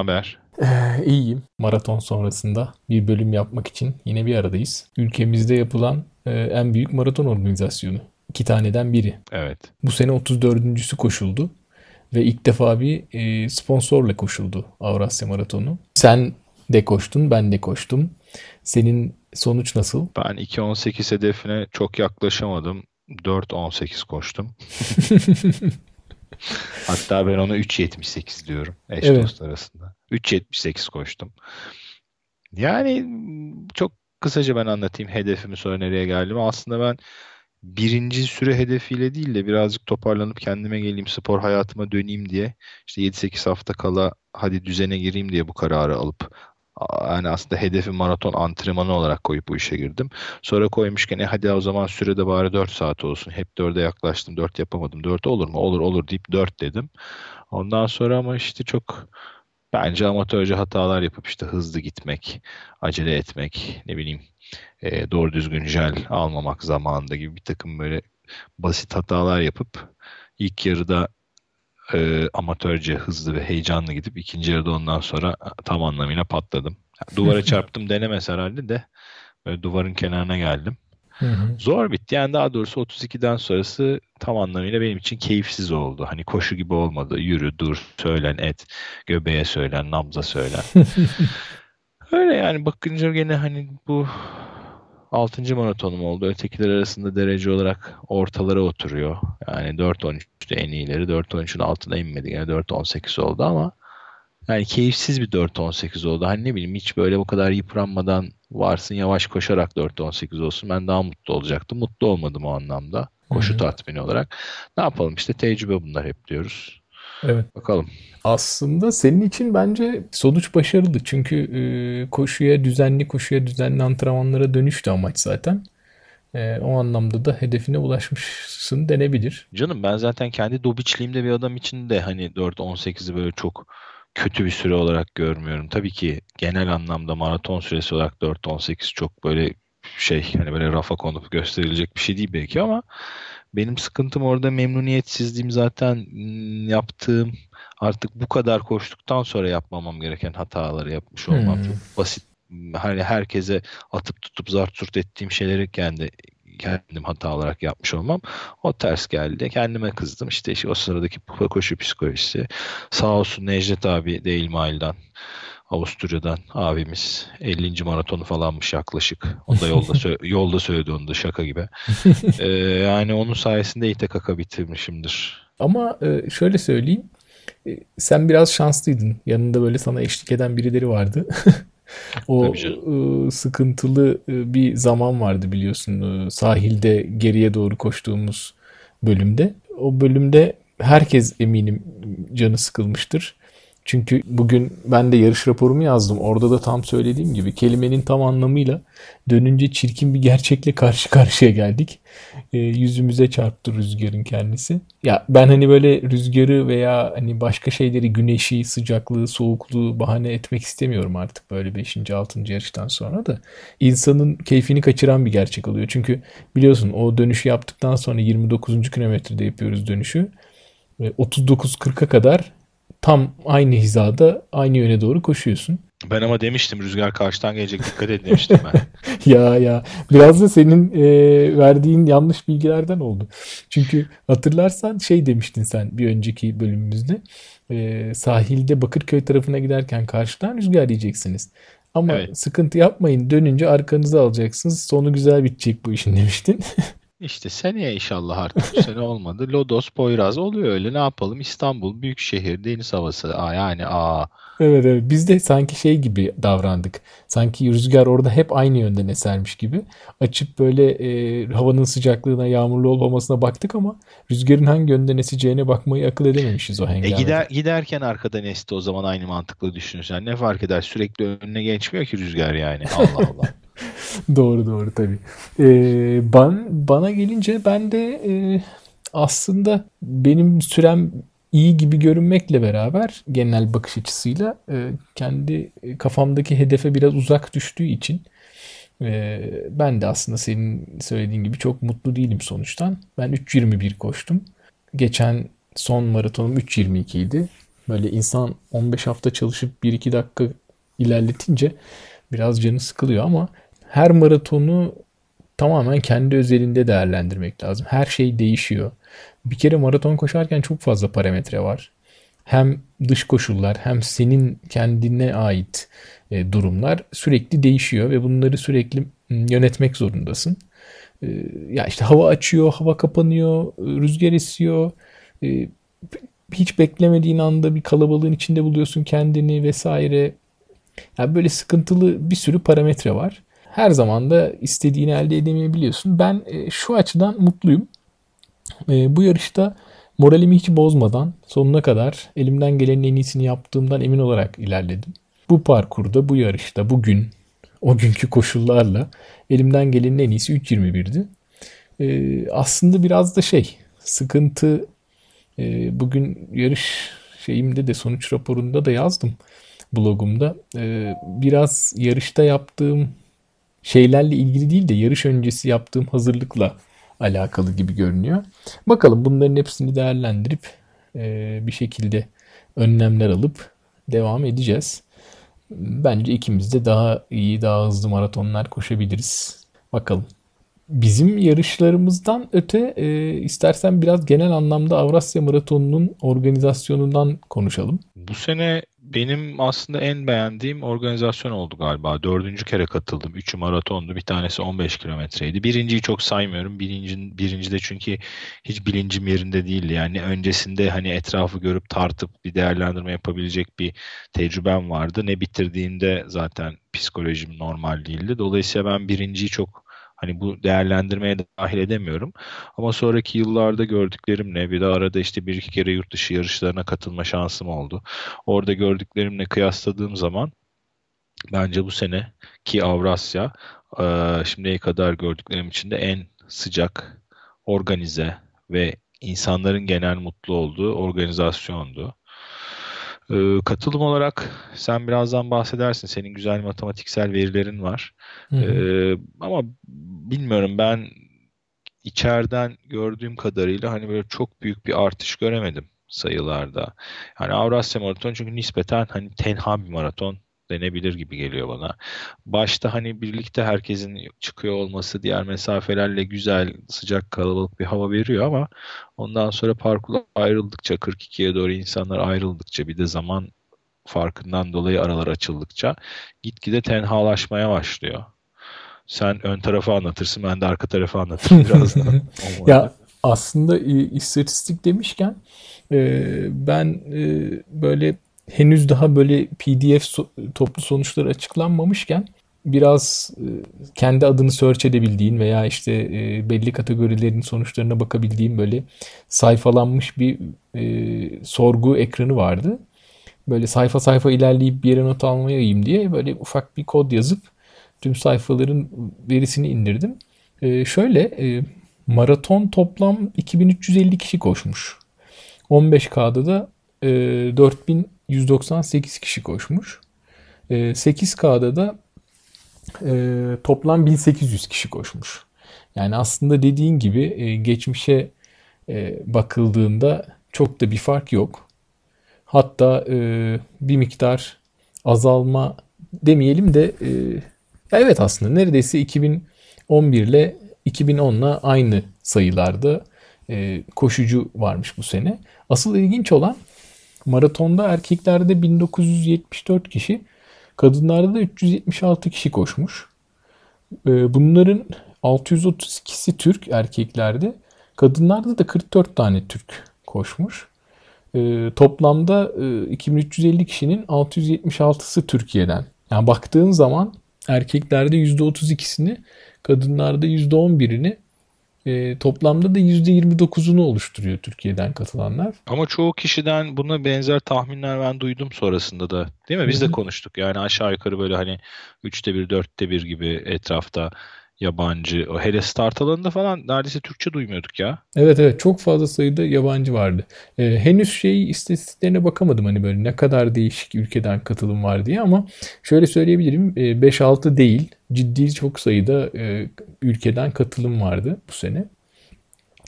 haber? Ee, iyiyim. Maraton sonrasında bir bölüm yapmak için yine bir aradayız. Ülkemizde yapılan e, en büyük maraton organizasyonu. İki taneden biri. Evet. Bu sene 34.sü koşuldu. Ve ilk defa bir e, sponsorla koşuldu Avrasya Maratonu. Sen de koştun, ben de koştum. Senin sonuç nasıl? Ben 2.18 hedefine çok yaklaşamadım. 4.18 koştum. Hatta ben ona 3.78 diyorum eş Evet. dost arasında. 3.78 koştum. Yani çok kısaca ben anlatayım hedefimi sonra nereye geldim. Aslında ben birinci süre hedefiyle değil de birazcık toparlanıp kendime geleyim, spor hayatıma döneyim diye işte 7-8 hafta kala hadi düzene gireyim diye bu kararı alıp yani aslında hedefi maraton antrenmanı olarak koyup bu işe girdim. Sonra koymuşken e hadi o zaman sürede bari 4 saat olsun. Hep 4'e yaklaştım. 4 yapamadım. 4 olur mu? Olur olur deyip 4 dedim. Ondan sonra ama işte çok bence amatörce hatalar yapıp işte hızlı gitmek, acele etmek, ne bileyim e, doğru düzgün jel almamak zamanında gibi bir takım böyle basit hatalar yapıp ilk yarıda e, amatörce hızlı ve heyecanlı gidip ikinci yarıda ondan sonra tam anlamıyla patladım. Duvara çarptım denemez herhalde de böyle duvarın kenarına geldim. Hı hı. Zor bitti. Yani daha doğrusu 32'den sonrası tam anlamıyla benim için keyifsiz oldu. Hani koşu gibi olmadı. Yürü, dur, söylen, et. Göbeğe söylen, nabza söylen. Öyle yani bakınca gene hani bu 6. maratonum oldu. Ötekiler arasında derece olarak ortalara oturuyor. Yani 4.13'te en iyileri. 4.13'ün altına inmedi. Yani 4.18 oldu ama yani keyifsiz bir 4.18 oldu. Hani ne bileyim hiç böyle bu kadar yıpranmadan varsın yavaş koşarak 4.18 olsun. Ben daha mutlu olacaktım. Mutlu olmadım o anlamda. Koşu tatmini olarak. Ne yapalım işte tecrübe bunlar hep diyoruz. Evet. Bakalım. Aslında senin için bence sonuç başarılı. Çünkü e, koşuya, düzenli koşuya, düzenli antrenmanlara dönüştü amaç zaten. E, o anlamda da hedefine ulaşmışsın denebilir. Canım ben zaten kendi dobiçliğimde bir adam için de hani 4.18'i böyle çok kötü bir süre olarak görmüyorum. Tabii ki genel anlamda maraton süresi olarak 4.18 çok böyle şey hani böyle rafa konup gösterilecek bir şey değil belki ama benim sıkıntım orada memnuniyetsizliğim zaten hmm, yaptığım artık bu kadar koştuktan sonra yapmamam gereken hataları yapmış olmam. Hmm. Çok basit hani herkese atıp tutup zart zurt ettiğim şeyleri kendi kendim hata olarak yapmış olmam. O ters geldi. Kendime kızdım. İşte, işte o sıradaki koşu psikolojisi. Sağ olsun Necdet abi de İlmail'den Avusturya'dan abimiz 50. maratonu falanmış yaklaşık. O da yolda sö- yolda söyledi onu da şaka gibi. Ee, yani onun sayesinde İTKK bitirmişimdir. Ama e, şöyle söyleyeyim. E, Sen biraz şanslıydın. Yanında böyle sana eşlik eden birileri vardı. O e, sıkıntılı e, bir zaman vardı biliyorsun. E, Sahilde geriye doğru koştuğumuz bölümde. O bölümde herkes eminim canı sıkılmıştır. Çünkü bugün ben de yarış raporumu yazdım. Orada da tam söylediğim gibi kelimenin tam anlamıyla dönünce çirkin bir gerçekle karşı karşıya geldik. E, yüzümüze çarptı rüzgarın kendisi. Ya ben hani böyle rüzgarı veya hani başka şeyleri güneşi, sıcaklığı, soğukluğu bahane etmek istemiyorum artık böyle 5. 6. yarıştan sonra da. insanın keyfini kaçıran bir gerçek oluyor. Çünkü biliyorsun o dönüşü yaptıktan sonra 29. kilometrede yapıyoruz dönüşü. Ve 39-40'a kadar tam aynı hizada aynı yöne doğru koşuyorsun. Ben ama demiştim rüzgar karşıdan gelecek dikkat edin demiştim ben. Ya ya biraz da senin e, verdiğin yanlış bilgilerden oldu. Çünkü hatırlarsan şey demiştin sen bir önceki bölümümüzde e, sahilde Bakırköy tarafına giderken karşıdan rüzgar yiyeceksiniz. Ama Evet. sıkıntı yapmayın dönünce arkanıza alacaksınız sonu güzel bitecek bu işin demiştin. İşte seneye inşallah artık bu sene olmadı. Lodos, Poyraz oluyor öyle. Ne yapalım? İstanbul büyük şehir, deniz havası. Aa, yani aa. Evet evet biz de sanki şey gibi davrandık. Sanki rüzgar orada hep aynı yönden esermiş gibi. Açıp böyle e, havanın sıcaklığına, yağmurlu olmamasına baktık ama rüzgarın hangi yönden eseceğine bakmayı akıl edememişiz o E hengamede. gider giderken arkadan esti o zaman aynı mantıkla düşünürsen. Ne fark eder? Sürekli önüne geçmiyor ki rüzgar yani. Allah Allah. Doğru doğru tabii. Ee, ben bana gelince ben de e, aslında benim sürem iyi gibi görünmekle beraber genel bakış açısıyla e, kendi kafamdaki hedefe biraz uzak düştüğü için e, ben de aslında senin söylediğin gibi çok mutlu değilim sonuçtan. Ben 3.21 koştum. Geçen son maratonum 3.22 idi. Böyle insan 15 hafta çalışıp 1-2 dakika ilerletince biraz canı sıkılıyor ama her maratonu tamamen kendi özelinde değerlendirmek lazım. Her şey değişiyor. Bir kere maraton koşarken çok fazla parametre var. Hem dış koşullar hem senin kendine ait e, durumlar sürekli değişiyor ve bunları sürekli yönetmek zorundasın. E, ya işte hava açıyor, hava kapanıyor, rüzgar esiyor. E, hiç beklemediğin anda bir kalabalığın içinde buluyorsun kendini vesaire. Yani böyle sıkıntılı bir sürü parametre var. Her zaman da istediğini elde edemeyebiliyorsun. Ben şu açıdan mutluyum. Bu yarışta moralimi hiç bozmadan sonuna kadar elimden gelenin en iyisini yaptığımdan emin olarak ilerledim. Bu parkurda, bu yarışta, bugün, o günkü koşullarla elimden gelenin en iyisi 3.21'di. Ee, aslında biraz da şey, sıkıntı e, bugün yarış şeyimde de sonuç raporunda da yazdım blogumda. Biraz yarışta yaptığım şeylerle ilgili değil de yarış öncesi yaptığım hazırlıkla alakalı gibi görünüyor. Bakalım bunların hepsini değerlendirip e, bir şekilde önlemler alıp devam edeceğiz. Bence ikimiz de daha iyi, daha hızlı maratonlar koşabiliriz. Bakalım. Bizim yarışlarımızdan öte e, istersen biraz genel anlamda Avrasya Maratonu'nun organizasyonundan konuşalım. Bu sene benim aslında en beğendiğim organizasyon oldu galiba. Dördüncü kere katıldım. Üçü maratondu. Bir tanesi 15 kilometreydi. Birinciyi çok saymıyorum. Birinci, birinci de çünkü hiç bilincim yerinde değildi. Yani öncesinde hani etrafı görüp tartıp bir değerlendirme yapabilecek bir tecrübem vardı. Ne bitirdiğimde zaten psikolojim normal değildi. Dolayısıyla ben birinciyi çok Hani bu değerlendirmeye dahil edemiyorum. Ama sonraki yıllarda gördüklerimle bir de arada işte bir iki kere yurt dışı yarışlarına katılma şansım oldu. Orada gördüklerimle kıyasladığım zaman bence bu sene ki Avrasya şimdiye kadar gördüklerim içinde en sıcak, organize ve insanların genel mutlu olduğu organizasyondu. Ee, katılım olarak sen birazdan bahsedersin. Senin güzel matematiksel verilerin var. Ee, ama bilmiyorum ben içeriden gördüğüm kadarıyla hani böyle çok büyük bir artış göremedim sayılarda. Hani Avrasya Maraton çünkü nispeten hani tenha bir maraton denebilir gibi geliyor bana. Başta hani birlikte herkesin çıkıyor olması diğer mesafelerle güzel, sıcak, kalabalık bir hava veriyor ama ondan sonra parkur ayrıldıkça 42'ye doğru insanlar ayrıldıkça bir de zaman farkından dolayı aralar açıldıkça gitgide tenhalaşmaya başlıyor. Sen ön tarafı anlatırsın ben de arka tarafı anlatırım birazdan. ya aslında istatistik demişken e, ben e, böyle henüz daha böyle PDF so- toplu sonuçları açıklanmamışken biraz e, kendi adını search edebildiğin veya işte e, belli kategorilerin sonuçlarına bakabildiğin böyle sayfalanmış bir e, sorgu ekranı vardı. Böyle sayfa sayfa ilerleyip bir yere not almayayım diye böyle ufak bir kod yazıp tüm sayfaların verisini indirdim. Şöyle maraton toplam 2350 kişi koşmuş. 15K'da da e, 4000 198 kişi koşmuş. 8K'da ee, da e, toplam 1800 kişi koşmuş. Yani aslında dediğin gibi e, geçmişe e, bakıldığında çok da bir fark yok. Hatta bir miktar azalma demeyelim de evet aslında neredeyse 2011 ile 2010 ile aynı sayılarda koşucu varmış bu sene. Asıl ilginç olan Maratonda erkeklerde 1974 kişi, kadınlarda da 376 kişi koşmuş. Ee, bunların 632'si Türk erkeklerde, kadınlarda da 44 tane Türk koşmuş. Ee, toplamda 2350 e, kişinin 676'sı Türkiye'den. Yani baktığın zaman erkeklerde %32'sini, kadınlarda %11'ini e, toplamda da %29'unu oluşturuyor Türkiye'den katılanlar. Ama çoğu kişiden buna benzer tahminler ben duydum sonrasında da. Değil mi? Biz de konuştuk. Yani aşağı yukarı böyle hani 3'te 1, 4'te 1 gibi etrafta yabancı. O hele start alanında falan neredeyse Türkçe duymuyorduk ya. Evet evet çok fazla sayıda yabancı vardı. Ee, henüz şey istatistiklerine bakamadım hani böyle ne kadar değişik ülkeden katılım var diye ama şöyle söyleyebilirim e, 5-6 değil ciddi çok sayıda e, ülkeden katılım vardı bu sene.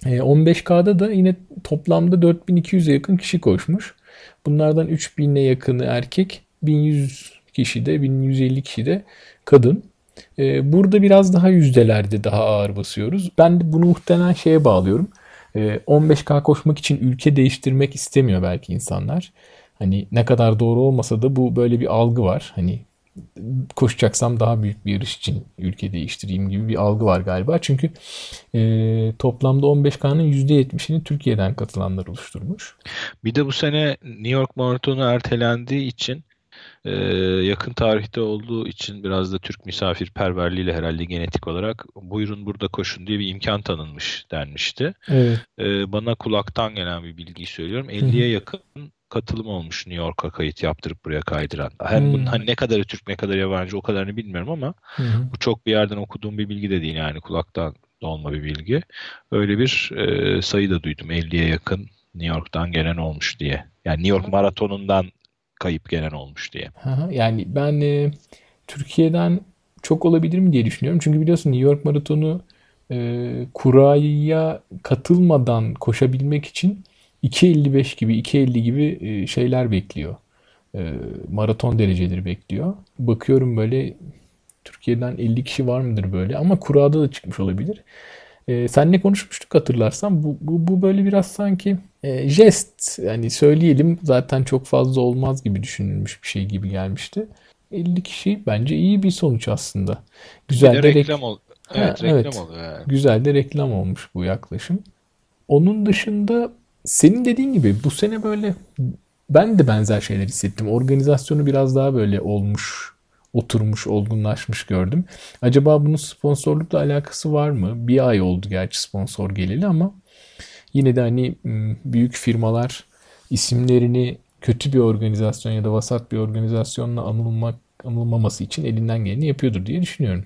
E, 15K'da da yine toplamda 4200'e yakın kişi koşmuş. Bunlardan 3000'e yakını erkek, 1100 kişi de 1150 kişi de kadın. Ee, burada biraz daha yüzdelerde daha ağır basıyoruz. Ben de bunu muhtemelen şeye bağlıyorum. 15K ee, koşmak için ülke değiştirmek istemiyor belki insanlar. Hani ne kadar doğru olmasa da bu böyle bir algı var. Hani koşacaksam daha büyük bir yarış için ülke değiştireyim gibi bir algı var galiba. Çünkü e, toplamda 15K'nın %70'ini Türkiye'den katılanlar oluşturmuş. Bir de bu sene New York Maratonu ertelendiği için e, yakın tarihte olduğu için biraz da Türk misafirperverliğiyle herhalde genetik olarak buyurun burada koşun diye bir imkan tanınmış denmişti. Evet. E, bana kulaktan gelen bir bilgiyi söylüyorum. 50'ye yakın katılım olmuş New York'a kayıt yaptırıp buraya kaydıran. Hem hmm. bunun hani ne kadarı Türk ne kadar yabancı o kadarını bilmiyorum ama hmm. bu çok bir yerden okuduğum bir bilgi de değil yani kulaktan olma bir bilgi. Öyle bir e, sayı da duydum 50'ye yakın New York'tan gelen olmuş diye. Yani New York maratonundan kayıp gelen olmuş diye. Yani ben e, Türkiye'den çok olabilir mi diye düşünüyorum. Çünkü biliyorsun New York maratonu e, kuraya katılmadan koşabilmek için 2.55 gibi 2.50 gibi e, şeyler bekliyor. E, maraton dereceleri bekliyor. Bakıyorum böyle Türkiye'den 50 kişi var mıdır böyle ama kurada da çıkmış olabilir. E, senle konuşmuştuk hatırlarsan. Bu, bu, bu böyle biraz sanki e, jest yani söyleyelim zaten çok fazla olmaz gibi düşünülmüş bir şey gibi gelmişti. 50 kişi bence iyi bir sonuç aslında. Güzel bir de, de reklam ol. Evet, ha, reklam evet. oluyor yani. Güzel de reklam olmuş bu yaklaşım. Onun dışında senin dediğin gibi bu sene böyle ben de benzer şeyler hissettim. Organizasyonu biraz daha böyle olmuş, oturmuş, olgunlaşmış gördüm. Acaba bunun sponsorlukla alakası var mı? Bir ay oldu gerçi sponsor geleli ama yine de hani büyük firmalar isimlerini kötü bir organizasyon ya da vasat bir organizasyonla anılmak anılmaması için elinden geleni yapıyordur diye düşünüyorum.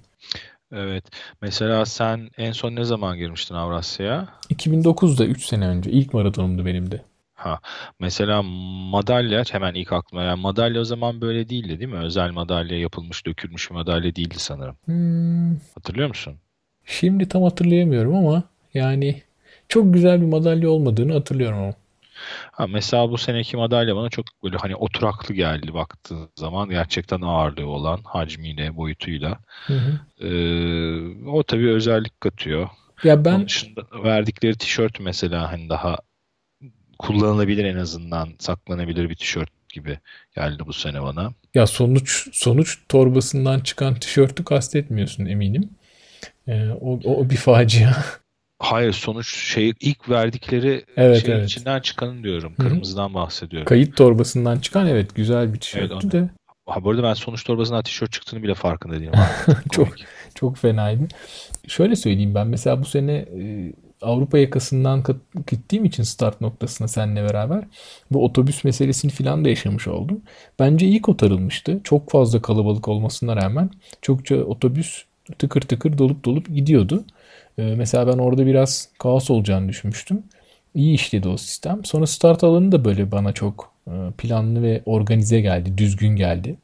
Evet. Mesela sen en son ne zaman girmiştin Avrasya'ya? 2009'da 3 sene önce. İlk maratonumdu benim de. Ha, mesela madalya hemen ilk aklıma yani madalya o zaman böyle değildi değil mi? Özel madalya yapılmış, dökülmüş bir madalya değildi sanırım. Hmm. Hatırlıyor musun? Şimdi tam hatırlayamıyorum ama yani çok güzel bir madalya olmadığını hatırlıyorum ama. Ha, mesela bu seneki madalya bana çok böyle hani oturaklı geldi baktığın zaman gerçekten ağırlığı olan hacmiyle boyutuyla. Hı hı. Ee, o tabii özellik katıyor. Ya ben Onun dışında verdikleri tişört mesela hani daha kullanılabilir en azından saklanabilir bir tişört gibi geldi bu sene bana. Ya sonuç sonuç torbasından çıkan tişörtü kastetmiyorsun eminim. Ee, o, o bir facia. Hayır sonuç şey ilk verdikleri evet, şeyin evet. içinden çıkanın diyorum. Kırmızıdan bahsediyorum. Kayıt torbasından çıkan evet güzel bir tişörttü evet, de. Ha, bu arada ben sonuç torbasından tişört çıktığını bile farkında değilim. çok çok fenaydı. Şöyle söyleyeyim ben mesela bu sene e, Avrupa yakasından gittiğim için start noktasına seninle beraber bu otobüs meselesini falan da yaşamış oldum. Bence iyi kotarılmıştı. Çok fazla kalabalık olmasına rağmen çokça otobüs tıkır tıkır dolup dolup gidiyordu. Ee, mesela ben orada biraz kaos olacağını düşünmüştüm. İyi işledi o sistem. Sonra start alanı da böyle bana çok e, planlı ve organize geldi, düzgün geldi.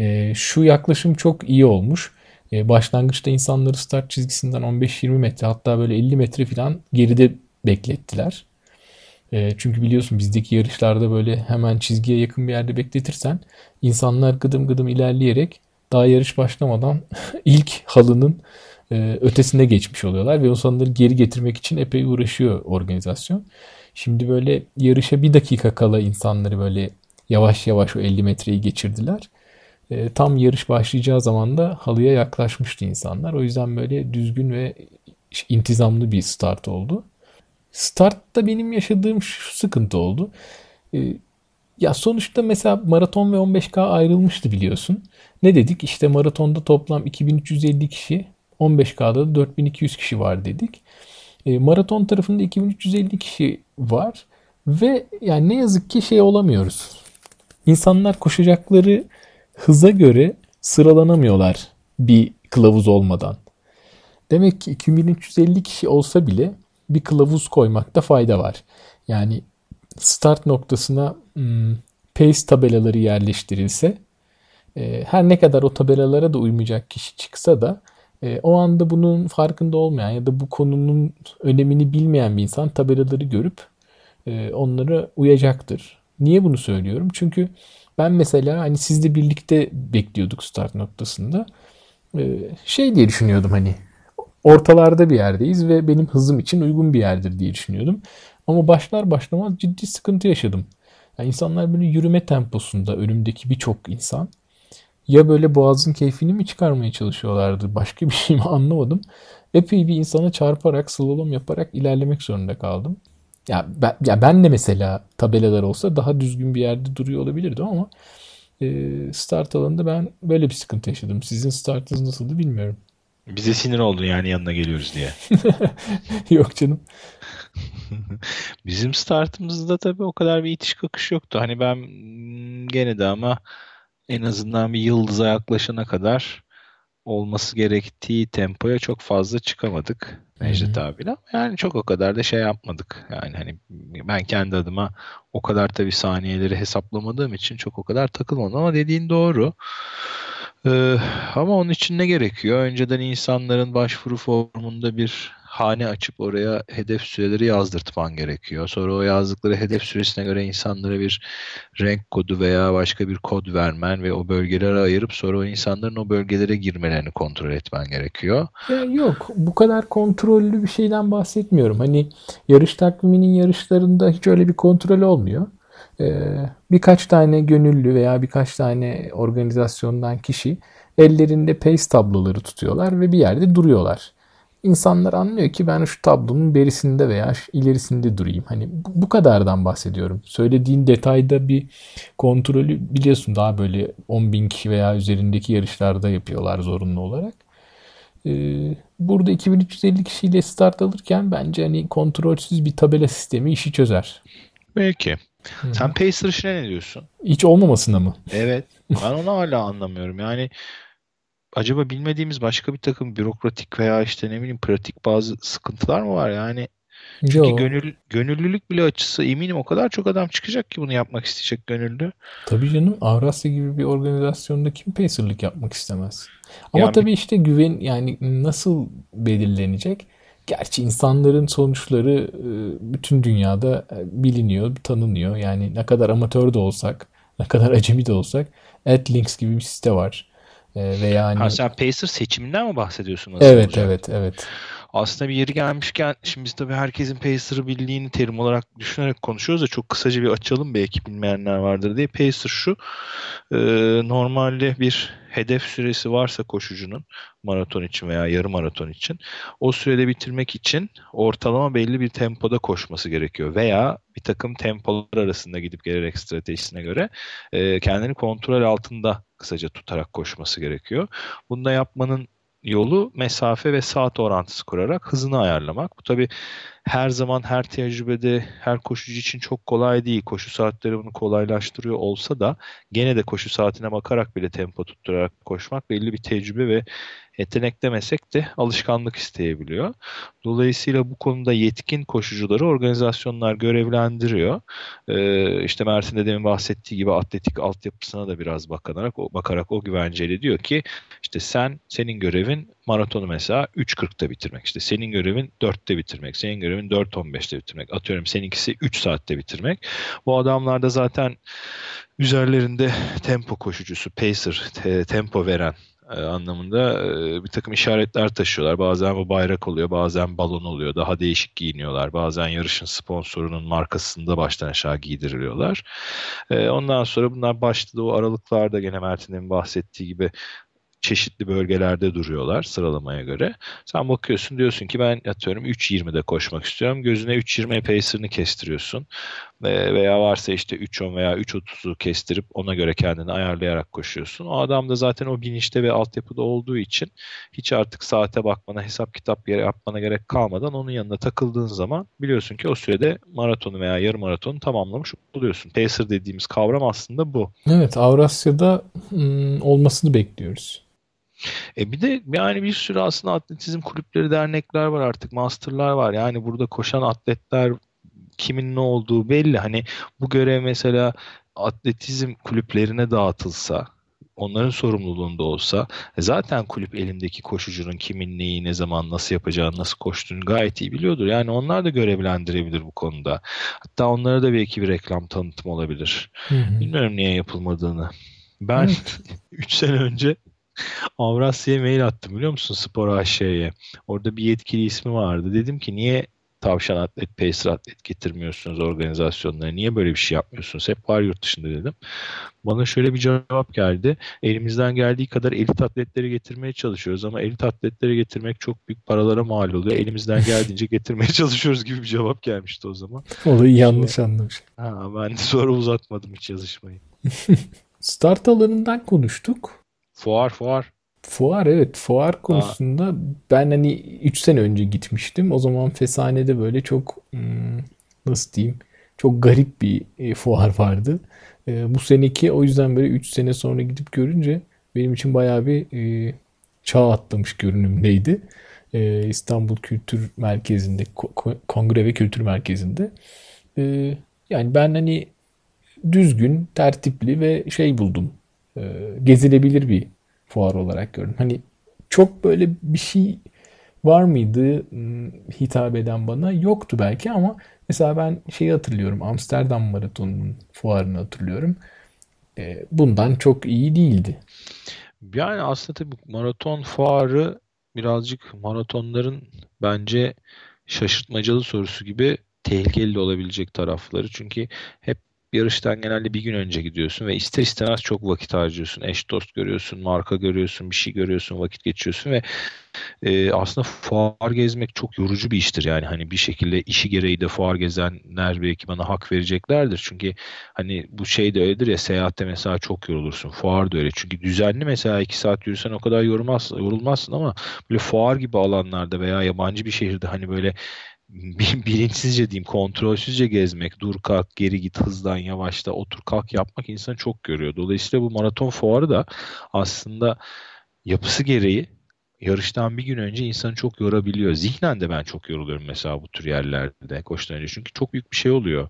Ee, şu yaklaşım çok iyi olmuş. Ee, başlangıçta insanları start çizgisinden 15-20 metre hatta böyle 50 metre falan geride beklettiler. Çünkü biliyorsun bizdeki yarışlarda böyle hemen çizgiye yakın bir yerde bekletirsen insanlar gıdım gıdım ilerleyerek daha yarış başlamadan ilk halının e, ötesine geçmiş oluyorlar ve insanları geri getirmek için epey uğraşıyor organizasyon. Şimdi böyle yarışa bir dakika kala insanları böyle yavaş yavaş o 50 metreyi geçirdiler. E, tam yarış başlayacağı zaman da halıya yaklaşmıştı insanlar. O yüzden böyle düzgün ve intizamlı bir start oldu. Startta benim yaşadığım şu sıkıntı oldu. E, ya sonuçta mesela maraton ve 15K ayrılmıştı biliyorsun. Ne dedik? İşte maratonda toplam 2350 kişi, 15K'da da 4200 kişi var dedik. E, maraton tarafında 2350 kişi var ve yani ne yazık ki şey olamıyoruz. İnsanlar koşacakları hıza göre sıralanamıyorlar bir kılavuz olmadan. Demek ki 2350 kişi olsa bile bir kılavuz koymakta fayda var. Yani start noktasına hmm, pace tabelaları yerleştirilse e, her ne kadar o tabelalara da uymayacak kişi çıksa da e, o anda bunun farkında olmayan ya da bu konunun önemini bilmeyen bir insan tabelaları görüp e, onlara uyacaktır. Niye bunu söylüyorum? Çünkü ben mesela hani sizle birlikte bekliyorduk start noktasında. Ee, şey diye düşünüyordum hani ortalarda bir yerdeyiz ve benim hızım için uygun bir yerdir diye düşünüyordum. Ama başlar başlamaz ciddi sıkıntı yaşadım. Yani insanlar böyle yürüme temposunda önümdeki birçok insan ya böyle boğazın keyfini mi çıkarmaya çalışıyorlardı başka bir şey mi anlamadım. Epey bir insana çarparak slalom yaparak ilerlemek zorunda kaldım. Ya ben, ya ben de mesela tabelalar olsa daha düzgün bir yerde duruyor olabilirdim ama e, start alanında ben böyle bir sıkıntı yaşadım. Sizin startınız nasıldı bilmiyorum. Bize sinir oldun yani yanına geliyoruz diye. Yok canım. Bizim startımızda tabii o kadar bir itiş kakış yoktu. Hani ben gene de ama en azından bir yıldıza yaklaşana kadar olması gerektiği tempoya çok fazla çıkamadık Necdet abiyle. Yani çok o kadar da şey yapmadık. Yani hani ben kendi adıma o kadar tabii saniyeleri hesaplamadığım için çok o kadar takılmadım ama dediğin doğru. Ee, ama onun için ne gerekiyor? Önceden insanların başvuru formunda bir hane açıp oraya hedef süreleri yazdırtman gerekiyor. Sonra o yazdıkları hedef süresine göre insanlara bir renk kodu veya başka bir kod vermen ve o bölgelere ayırıp sonra o insanların o bölgelere girmelerini kontrol etmen gerekiyor. Ya yok bu kadar kontrollü bir şeyden bahsetmiyorum. Hani yarış takviminin yarışlarında hiç öyle bir kontrol olmuyor. Ee, birkaç tane gönüllü veya birkaç tane organizasyondan kişi ellerinde pace tabloları tutuyorlar ve bir yerde duruyorlar. İnsanlar anlıyor ki ben şu tablonun berisinde veya ilerisinde durayım. Hani bu kadardan bahsediyorum. Söylediğin detayda bir kontrolü biliyorsun daha böyle 10 bin kişi veya üzerindeki yarışlarda yapıyorlar zorunlu olarak. Ee, burada 2350 kişiyle start alırken bence hani kontrolsüz bir tabela sistemi işi çözer. Belki. Hı. Sen Pacer işine ne diyorsun? Hiç olmamasına mı? Evet. Ben onu hala anlamıyorum. Yani acaba bilmediğimiz başka bir takım bürokratik veya işte ne bileyim pratik bazı sıkıntılar mı var? Yani çünkü Yo. gönül, gönüllülük bile açısı eminim o kadar çok adam çıkacak ki bunu yapmak isteyecek gönüllü. Tabii canım Avrasya gibi bir organizasyonda kim pacerlik yapmak istemez? Ama yani, tabii işte güven yani nasıl belirlenecek? Gerçi insanların sonuçları e, bütün dünyada e, biliniyor, tanınıyor. Yani ne kadar amatör de olsak, ne kadar acemi de olsak AdLinks gibi bir site var. E, ve yani... Ha, sen Pacer seçiminden mi bahsediyorsun? Nasıl evet, olacak? evet, evet. Aslında bir yeri gelmişken şimdi biz tabii herkesin Pacer'ı bildiğini terim olarak düşünerek konuşuyoruz da çok kısaca bir açalım belki bilmeyenler vardır diye. Pacer şu e, normalde bir hedef süresi varsa koşucunun maraton için veya yarım maraton için o sürede bitirmek için ortalama belli bir tempoda koşması gerekiyor veya bir takım tempolar arasında gidip gelerek stratejisine göre e, kendini kontrol altında kısaca tutarak koşması gerekiyor. Bunu da yapmanın yolu mesafe ve saat orantısı kurarak hızını ayarlamak. Bu tabi her zaman her tecrübede her koşucu için çok kolay değil. Koşu saatleri bunu kolaylaştırıyor olsa da gene de koşu saatine bakarak bile tempo tutturarak koşmak belli bir tecrübe ve yetenek demesek de alışkanlık isteyebiliyor. Dolayısıyla bu konuda yetkin koşucuları organizasyonlar görevlendiriyor. Ee, işte Mert'in de demin bahsettiği gibi atletik altyapısına da biraz bakarak, o, bakarak o güvenceyle diyor ki işte sen senin görevin maratonu mesela 3.40'da bitirmek. İşte senin görevin 4'te bitirmek. Senin görevin 4.15'te bitirmek. Atıyorum seninkisi 3 saatte bitirmek. Bu adamlar da zaten üzerlerinde tempo koşucusu, pacer, te, tempo veren e, anlamında e, bir takım işaretler taşıyorlar. Bazen bu bayrak oluyor, bazen balon oluyor. Daha değişik giyiniyorlar. Bazen yarışın sponsorunun markasında baştan aşağı giydiriliyorlar. E, ondan sonra bunlar başta o aralıklarda gene Mert'in bahsettiği gibi çeşitli bölgelerde duruyorlar sıralamaya göre. Sen bakıyorsun diyorsun ki ben atıyorum 3.20'de koşmak istiyorum. Gözüne 3.20 pacer'ını kestiriyorsun. Veya varsa işte 3.10 veya 3.30'u kestirip ona göre kendini ayarlayarak koşuyorsun. O adam da zaten o bilinçte ve altyapıda olduğu için hiç artık saate bakmana, hesap kitap yapmana gerek kalmadan onun yanına takıldığın zaman biliyorsun ki o sürede maratonu veya yarım maratonu tamamlamış oluyorsun. Pacer dediğimiz kavram aslında bu. Evet Avrasya'da ım, olmasını bekliyoruz. E bir de yani bir sürü aslında atletizm kulüpleri, dernekler var artık, masterlar var. Yani burada koşan atletler kimin ne olduğu belli. Hani bu görev mesela atletizm kulüplerine dağıtılsa onların sorumluluğunda olsa e, zaten kulüp elindeki koşucunun kimin neyi ne zaman nasıl yapacağını nasıl koştuğunu gayet iyi biliyordur. Yani onlar da görevlendirebilir bu konuda. Hatta onlara da belki bir reklam tanıtım olabilir. Hı hı. Bilmiyorum niye yapılmadığını. Ben 3 sene önce Avrasya'ya mail attım biliyor musun Spor AŞ'ye. Orada bir yetkili ismi vardı. Dedim ki niye tavşan atlet, pacer atlet getirmiyorsunuz organizasyonlara? Niye böyle bir şey yapmıyorsunuz? Hep var yurt dışında dedim. Bana şöyle bir cevap geldi. Elimizden geldiği kadar elit atletleri getirmeye çalışıyoruz ama elit atletleri getirmek çok büyük paralara mal oluyor. Elimizden geldiğince getirmeye çalışıyoruz gibi bir cevap gelmişti o zaman. Olayı yanlış anlamış. Ha, ben de sonra uzatmadım hiç yazışmayı. Start alanından konuştuk. Fuar fuar. Fuar evet fuar konusunda Aa. ben hani 3 sene önce gitmiştim. O zaman Fesane'de böyle çok hmm, nasıl diyeyim çok garip bir e, fuar vardı. E, bu seneki o yüzden böyle 3 sene sonra gidip görünce benim için bayağı bir e, çağ atlamış görünümdeydi. E, İstanbul Kültür Merkezi'nde Kongre ve Kültür Merkezi'nde. E, yani ben hani düzgün, tertipli ve şey buldum. E, gezilebilir bir fuar olarak gördüm. Hani çok böyle bir şey var mıydı hmm, hitap eden bana? Yoktu belki ama mesela ben şeyi hatırlıyorum. Amsterdam Maratonu'nun fuarını hatırlıyorum. E, bundan çok iyi değildi. Yani aslında tabii maraton fuarı birazcık maratonların bence şaşırtmacalı sorusu gibi tehlikeli olabilecek tarafları. Çünkü hep yarıştan genelde bir gün önce gidiyorsun ve ister istemez çok vakit harcıyorsun. Eş dost görüyorsun, marka görüyorsun, bir şey görüyorsun, vakit geçiyorsun ve e, aslında fuar gezmek çok yorucu bir iştir. Yani hani bir şekilde işi gereği de fuar gezenler belki bana hak vereceklerdir. Çünkü hani bu şey de öyledir ya seyahatte mesela çok yorulursun. Fuar da öyle. Çünkü düzenli mesela iki saat yürüsen o kadar yorulmaz, yorulmazsın ama böyle fuar gibi alanlarda veya yabancı bir şehirde hani böyle bilinçsizce diyeyim kontrolsüzce gezmek, dur kalk geri git hızdan yavaşla otur kalk yapmak insanı çok görüyor. Dolayısıyla bu maraton fuarı da aslında yapısı gereği yarıştan bir gün önce insanı çok yorabiliyor. Zihnen de ben çok yoruluyorum mesela bu tür yerlerde koştan önce. Çünkü çok büyük bir şey oluyor.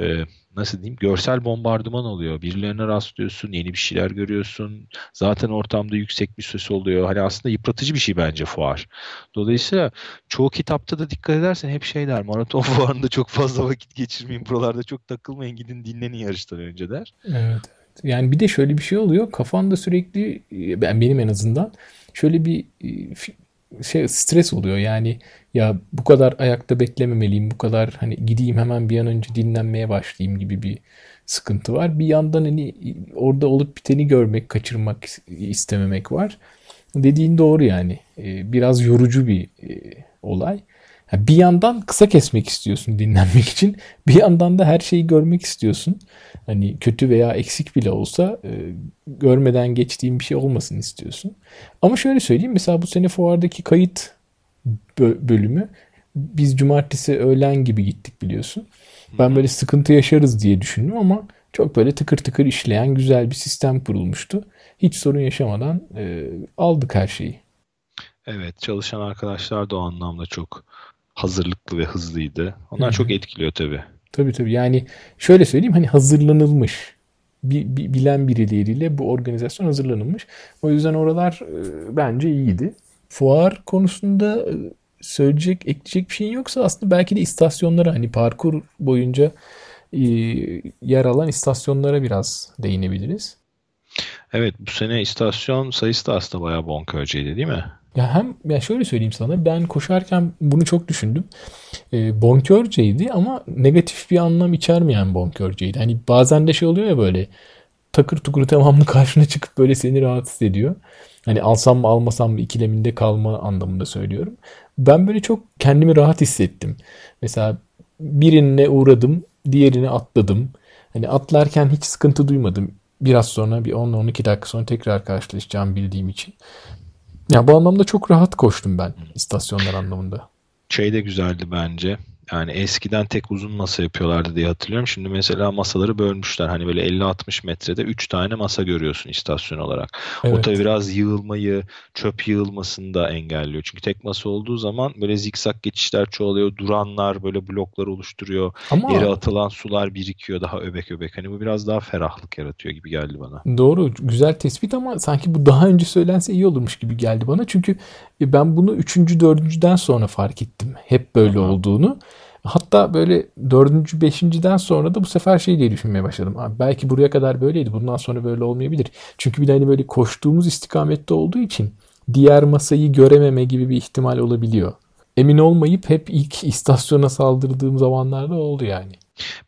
Ee, nasıl diyeyim görsel bombardıman oluyor. Birilerine rastlıyorsun, yeni bir şeyler görüyorsun. Zaten ortamda yüksek bir ses oluyor. Hani aslında yıpratıcı bir şey bence fuar. Dolayısıyla çoğu kitapta da dikkat edersen hep şey der. Maraton fuarında çok fazla vakit geçirmeyin. Buralarda çok takılmayın. Gidin dinlenin yarıştan önce der. Evet. Yani bir de şöyle bir şey oluyor. Kafanda sürekli ben benim en azından şöyle bir e, şey stres oluyor. Yani ya bu kadar ayakta beklememeliyim, bu kadar hani gideyim hemen bir an önce dinlenmeye başlayayım gibi bir sıkıntı var. Bir yandan hani orada olup biteni görmek, kaçırmak istememek var. Dediğin doğru yani. E, biraz yorucu bir e, olay. Bir yandan kısa kesmek istiyorsun dinlenmek için. Bir yandan da her şeyi görmek istiyorsun. Hani kötü veya eksik bile olsa e, görmeden geçtiğim bir şey olmasın istiyorsun. Ama şöyle söyleyeyim. Mesela bu sene fuardaki kayıt bölümü biz cumartesi öğlen gibi gittik biliyorsun. Ben böyle sıkıntı yaşarız diye düşündüm ama çok böyle tıkır tıkır işleyen güzel bir sistem kurulmuştu. Hiç sorun yaşamadan e, aldık her şeyi. Evet çalışan arkadaşlar da o anlamda çok hazırlıklı ve hızlıydı. Onlar Hı-hı. çok etkiliyor tabii. Tabii tabii yani şöyle söyleyeyim hani hazırlanılmış bir, bilen birileriyle bu organizasyon hazırlanılmış. O yüzden oralar e, bence iyiydi. Fuar konusunda e, söyleyecek, ekleyecek bir şeyin yoksa aslında belki de istasyonlara hani parkur boyunca e, yer alan istasyonlara biraz değinebiliriz. Evet bu sene istasyon sayısı da aslında bayağı bonkörceydi değil mi? Ya hem ya şöyle söyleyeyim sana ben koşarken bunu çok düşündüm. E, bonkörceydi ama negatif bir anlam içermeyen bonkörceydi. Hani bazen de şey oluyor ya böyle takır tukur tamamlı karşına çıkıp böyle seni rahatsız ediyor. Hani alsam mı almasam mı ikileminde kalma anlamında söylüyorum. Ben böyle çok kendimi rahat hissettim. Mesela birine uğradım, diğerini atladım. Hani atlarken hiç sıkıntı duymadım. Biraz sonra bir 10-12 dakika sonra tekrar karşılaşacağım bildiğim için. Ya bu anlamda çok rahat koştum ben istasyonlar anlamında. Şey de güzeldi bence. Yani eskiden tek uzun masa yapıyorlardı diye hatırlıyorum. Şimdi mesela masaları bölmüşler. Hani böyle 50-60 metrede 3 tane masa görüyorsun istasyon olarak. Evet. O tabii biraz yığılmayı, çöp yığılmasını da engelliyor. Çünkü tek masa olduğu zaman böyle zikzak geçişler çoğalıyor. Duranlar böyle bloklar oluşturuyor. Ama... Yere atılan sular birikiyor daha öbek öbek. Hani bu biraz daha ferahlık yaratıyor gibi geldi bana. Doğru. Güzel tespit ama sanki bu daha önce söylense iyi olurmuş gibi geldi bana. Çünkü ben bunu 3. 4.den sonra fark ettim. Hep böyle Aha. olduğunu. Hatta böyle dördüncü, beşinciden sonra da bu sefer şey diye düşünmeye başladım. Abi belki buraya kadar böyleydi. Bundan sonra böyle olmayabilir. Çünkü bir de hani böyle koştuğumuz istikamette olduğu için diğer masayı görememe gibi bir ihtimal olabiliyor. Emin olmayıp hep ilk istasyona saldırdığım zamanlarda oldu yani.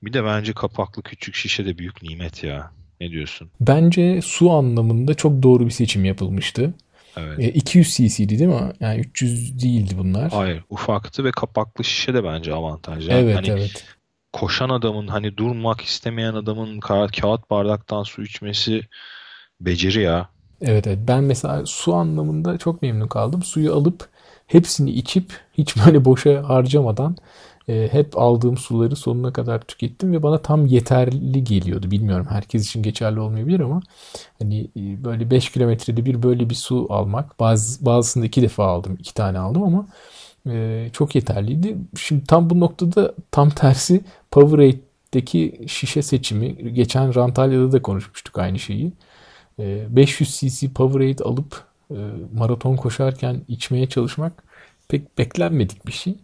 Bir de bence kapaklı küçük şişe de büyük nimet ya. Ne diyorsun? Bence su anlamında çok doğru bir seçim yapılmıştı. Evet. E, 200 cc'di değil mi? Yani 300 değildi bunlar. Hayır. Ufaktı ve kapaklı şişe de bence avantajlı. Evet hani evet. Koşan adamın hani durmak istemeyen adamın kağıt bardaktan su içmesi beceri ya. Evet evet. Ben mesela su anlamında çok memnun kaldım. Suyu alıp hepsini içip hiç böyle boşa harcamadan e, hep aldığım suları sonuna kadar tükettim ve bana tam yeterli geliyordu. Bilmiyorum herkes için geçerli olmayabilir ama hani e, böyle 5 kilometrede bir böyle bir su almak bazı, bazısında iki defa aldım iki tane aldım ama e, çok yeterliydi. Şimdi tam bu noktada tam tersi Powerade'deki şişe seçimi geçen Rantalya'da da konuşmuştuk aynı şeyi. E, 500 cc Powerade alıp e, maraton koşarken içmeye çalışmak pek beklenmedik bir şey.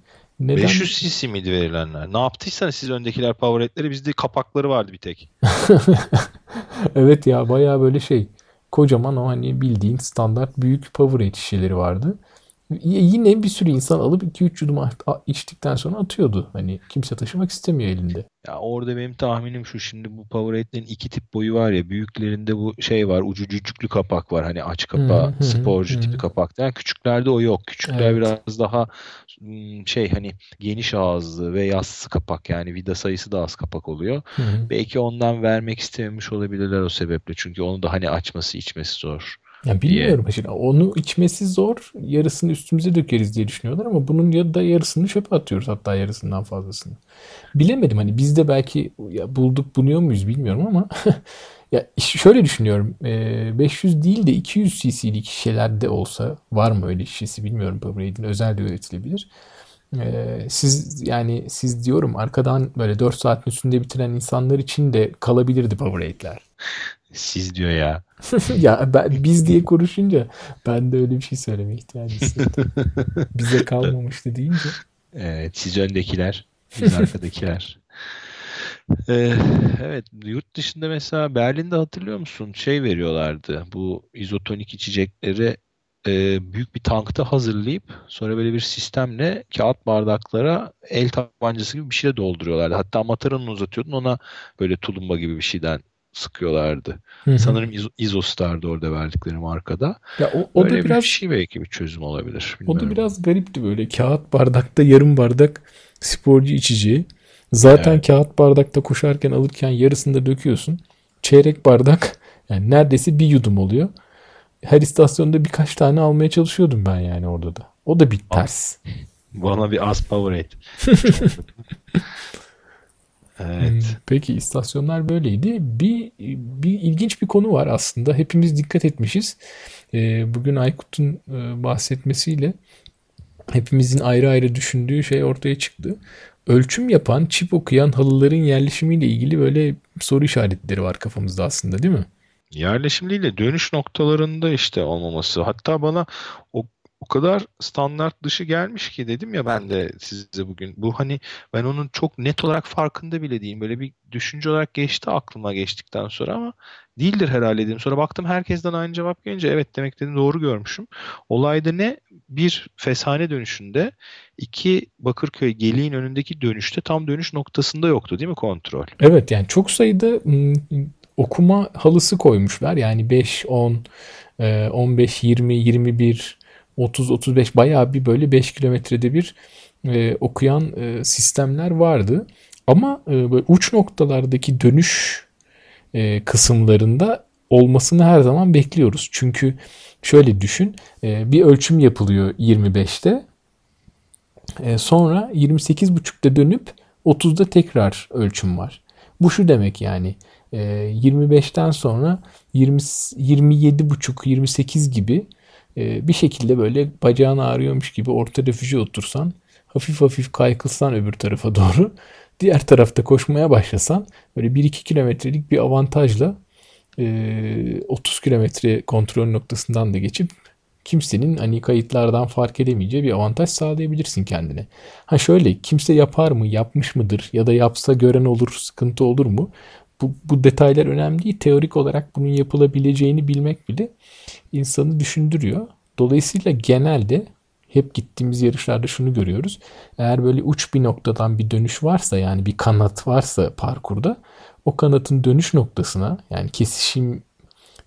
Neden? 500 cc miydi verilenler? Ne yaptıysanız siz öndekiler Powerade'leri bizde kapakları vardı bir tek. evet ya baya böyle şey kocaman o hani bildiğin standart büyük Powerade şişeleri vardı yine bir sürü insan alıp 2-3 yudum içtikten sonra atıyordu. Hani kimse taşımak istemiyor elinde. Ya orada benim tahminim şu şimdi bu Powerade'lerin iki tip boyu var ya büyüklerinde bu şey var ucu cücüklü kapak var hani aç kapa sporcu tipi kapak. Yani küçüklerde o yok. Küçükler evet. biraz daha şey hani geniş ağızlı ve yassı kapak yani vida sayısı da az kapak oluyor. Hı. Belki ondan vermek istememiş olabilirler o sebeple. Çünkü onu da hani açması içmesi zor. Ya bilmiyorum diye. şimdi onu içmesi zor. Yarısını üstümüze dökeriz diye düşünüyorlar ama bunun ya da yarısını çöpe atıyoruz hatta yarısından fazlasını. Bilemedim hani biz de belki ya bulduk bunuyor muyuz bilmiyorum ama ya şöyle düşünüyorum. 500 değil de 200 cc'lik şişelerde olsa var mı öyle şişesi bilmiyorum Powerade'in özel de üretilebilir. siz yani siz diyorum arkadan böyle 4 saatin üstünde bitiren insanlar için de kalabilirdi Powerade'ler. Siz diyor ya. ya ben biz diye konuşunca ben de öyle bir şey söyleme ihtiyacı hissettim. Bize kalmamıştı deyince. Evet siz öndekiler, biz arkadakiler. Ee, evet yurt dışında mesela Berlin'de hatırlıyor musun şey veriyorlardı bu izotonik içecekleri e, büyük bir tankta hazırlayıp sonra böyle bir sistemle kağıt bardaklara el tabancası gibi bir şeyle dolduruyorlardı. Hatta mataranını uzatıyordun ona böyle tulumba gibi bir şeyden sıkıyorlardı. Hı-hı. Sanırım İzo, İzostar'dı orada verdikleri markada. Ya o, o da biraz bir şey belki bir çözüm olabilir. Bilmiyorum. O da biraz garipti böyle. Kağıt bardakta yarım bardak sporcu içeceği. Zaten evet. kağıt bardakta koşarken alırken yarısını da döküyorsun. Çeyrek bardak yani neredeyse bir yudum oluyor. Her istasyonda birkaç tane almaya çalışıyordum ben yani orada da. O da bir ters. Bana bir az Powerade. Evet. Hmm, peki istasyonlar böyleydi. Bir, bir ilginç bir konu var aslında. Hepimiz dikkat etmişiz. Ee, bugün Aykut'un e, bahsetmesiyle hepimizin ayrı ayrı düşündüğü şey ortaya çıktı. Ölçüm yapan, çip okuyan halıların yerleşimiyle ilgili böyle soru işaretleri var kafamızda aslında değil mi? Yerleşim değil de dönüş noktalarında işte olmaması. Hatta bana o o kadar standart dışı gelmiş ki dedim ya ben de size bugün. Bu hani ben onun çok net olarak farkında bile değilim. Böyle bir düşünce olarak geçti aklıma geçtikten sonra ama değildir herhalde dedim. Sonra baktım herkesten aynı cevap gelince evet demek dedim doğru görmüşüm. Olayda ne? Bir Feshane dönüşünde, iki Bakırköy Geliğin önündeki dönüşte tam dönüş noktasında yoktu değil mi kontrol? Evet yani çok sayıda okuma halısı koymuşlar. Yani 5, 10, 15, 20, 21 30-35 bayağı bir böyle 5 kilometrede bir e, okuyan e, sistemler vardı. Ama e, böyle uç noktalardaki dönüş e, kısımlarında olmasını her zaman bekliyoruz. Çünkü şöyle düşün e, bir ölçüm yapılıyor 25'te E, sonra 28.5'te dönüp 30'da tekrar ölçüm var. Bu şu demek yani e, 25'ten sonra 20 27.5 28 gibi bir şekilde böyle bacağın ağrıyormuş gibi orta refüje otursan hafif hafif kaykılsan öbür tarafa doğru diğer tarafta koşmaya başlasan böyle 1-2 kilometrelik bir avantajla 30 kilometre kontrol noktasından da geçip kimsenin hani kayıtlardan fark edemeyeceği bir avantaj sağlayabilirsin kendine. Ha şöyle kimse yapar mı, yapmış mıdır ya da yapsa gören olur, sıkıntı olur mu? Bu, bu detaylar önemli değil. Teorik olarak bunun yapılabileceğini bilmek bile insanı düşündürüyor. Dolayısıyla genelde hep gittiğimiz yarışlarda şunu görüyoruz. Eğer böyle uç bir noktadan bir dönüş varsa yani bir kanat varsa parkurda o kanatın dönüş noktasına yani kesişim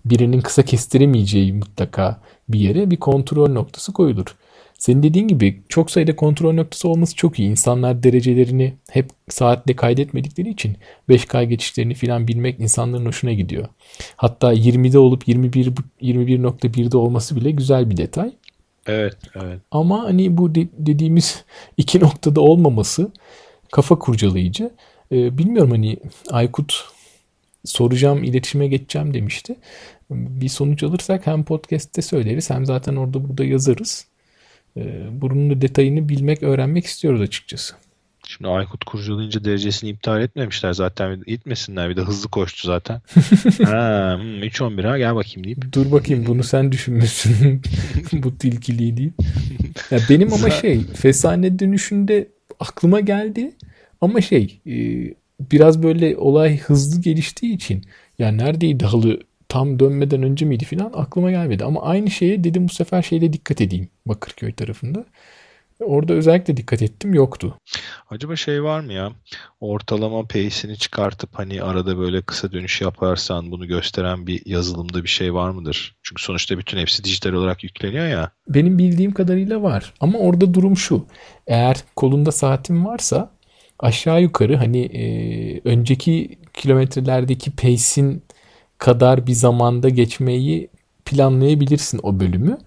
birinin kısa kestiremeyeceği mutlaka bir yere bir kontrol noktası koyulur. Senin dediğin gibi çok sayıda kontrol noktası olması çok iyi. İnsanlar derecelerini hep saatle kaydetmedikleri için 5K geçişlerini filan bilmek insanların hoşuna gidiyor. Hatta 20'de olup 21 21.1'de olması bile güzel bir detay. Evet, evet. Ama hani bu de- dediğimiz iki noktada olmaması kafa kurcalayıcı. Ee, bilmiyorum hani Aykut soracağım, iletişime geçeceğim demişti. Bir sonuç alırsak hem podcast'te söyleriz hem zaten orada burada yazarız. Ee, bunun da detayını bilmek, öğrenmek istiyoruz açıkçası. Şimdi Aykut kurcalayınca derecesini iptal etmemişler zaten. Gitmesinler bir de hızlı koştu zaten. ha, 3-11 hmm, ha gel bakayım deyip. Dur bakayım bunu sen düşünmüşsün. Bu tilkiliği değil. Ya benim ama şey Fesane dönüşünde aklıma geldi. Ama şey e, biraz böyle olay hızlı geliştiği için ya neredeydi halı tam dönmeden önce miydi filan aklıma gelmedi. Ama aynı şeye dedim bu sefer şeyle dikkat edeyim Bakırköy tarafında. Orada özellikle dikkat ettim yoktu. Acaba şey var mı ya? Ortalama pace'ini çıkartıp hani arada böyle kısa dönüş yaparsan bunu gösteren bir yazılımda bir şey var mıdır? Çünkü sonuçta bütün hepsi dijital olarak yükleniyor ya. Benim bildiğim kadarıyla var. Ama orada durum şu. Eğer kolunda saatin varsa aşağı yukarı hani e, önceki kilometrelerdeki pace'in kadar bir zamanda geçmeyi planlayabilirsin o bölümü.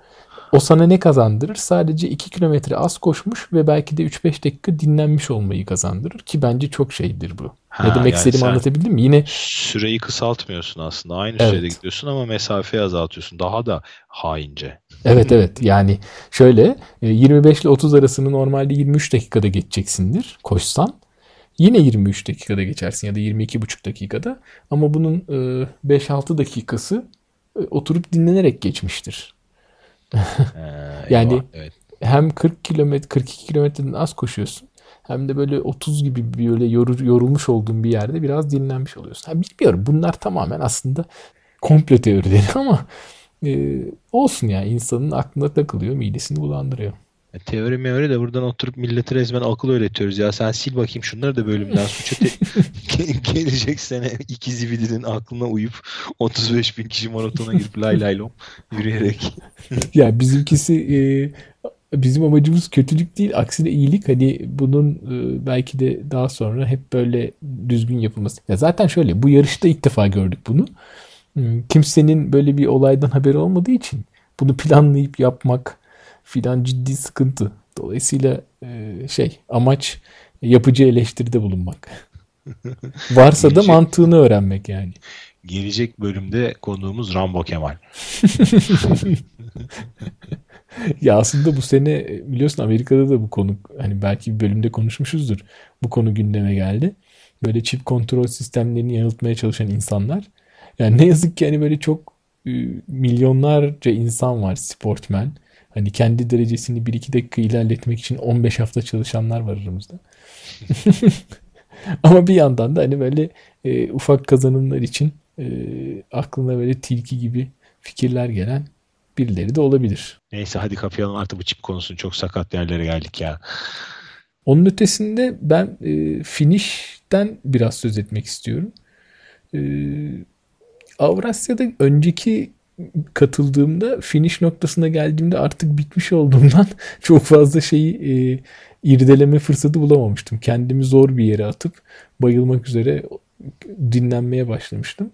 O sana ne kazandırır? Sadece 2 kilometre az koşmuş ve belki de 3-5 dakika dinlenmiş olmayı kazandırır ki bence çok şeydir bu. Ha, ne demek yani istediğimi anlatabildim mi? Yine süreyi kısaltmıyorsun aslında. Aynı evet. sürede gidiyorsun ama mesafeyi azaltıyorsun. Daha da haince. Evet evet. Yani şöyle 25 e, ile 30 arasını normalde 23 dakikada geçeceksindir koşsan. Yine 23 dakikada geçersin ya da 22,5 dakikada. Ama bunun 5-6 e, dakikası e, oturup dinlenerek geçmiştir. yani eyvah, evet. hem 40 kilometre 42 kilometreden az koşuyorsun hem de böyle 30 gibi böyle yorulmuş olduğun bir yerde biraz dinlenmiş oluyorsun. Ha, bilmiyorum bunlar tamamen aslında komplo teorileri ama e, olsun yani insanın aklına takılıyor, midesini bulandırıyor. E, teori meori de buradan oturup millete resmen akıl öğretiyoruz ya. Sen sil bakayım şunları da bölümden suç gelecek sene iki zibidinin aklına uyup 35 bin kişi maratona girip lay lay lom yürüyerek. ya bizimkisi e, bizim amacımız kötülük değil aksine iyilik. Hani bunun e, belki de daha sonra hep böyle düzgün yapılması. Ya zaten şöyle bu yarışta ilk defa gördük bunu. Hmm, kimsenin böyle bir olaydan haberi olmadığı için bunu planlayıp yapmak filan ciddi sıkıntı. Dolayısıyla e, şey amaç yapıcı eleştiride bulunmak. Varsa gelecek, da mantığını öğrenmek yani. Gelecek bölümde konuğumuz Rambo Kemal. ya aslında bu sene biliyorsun Amerika'da da bu konu hani belki bir bölümde konuşmuşuzdur. Bu konu gündeme geldi. Böyle çip kontrol sistemlerini yanıltmaya çalışan insanlar. Yani ne yazık ki hani böyle çok e, milyonlarca insan var sportmen Hani kendi derecesini 1-2 dakika ilerletmek için 15 hafta çalışanlar var aramızda. Ama bir yandan da hani böyle e, ufak kazanımlar için e, aklına böyle tilki gibi fikirler gelen birileri de olabilir. Neyse hadi kapayalım artık bu çip konusunu çok sakat yerlere geldik ya. Onun ötesinde ben e, finish'ten biraz söz etmek istiyorum. E, Avrasya'da önceki katıldığımda finish noktasına geldiğimde artık bitmiş olduğumdan çok fazla şeyi e, irdeleme fırsatı bulamamıştım. Kendimi zor bir yere atıp bayılmak üzere dinlenmeye başlamıştım.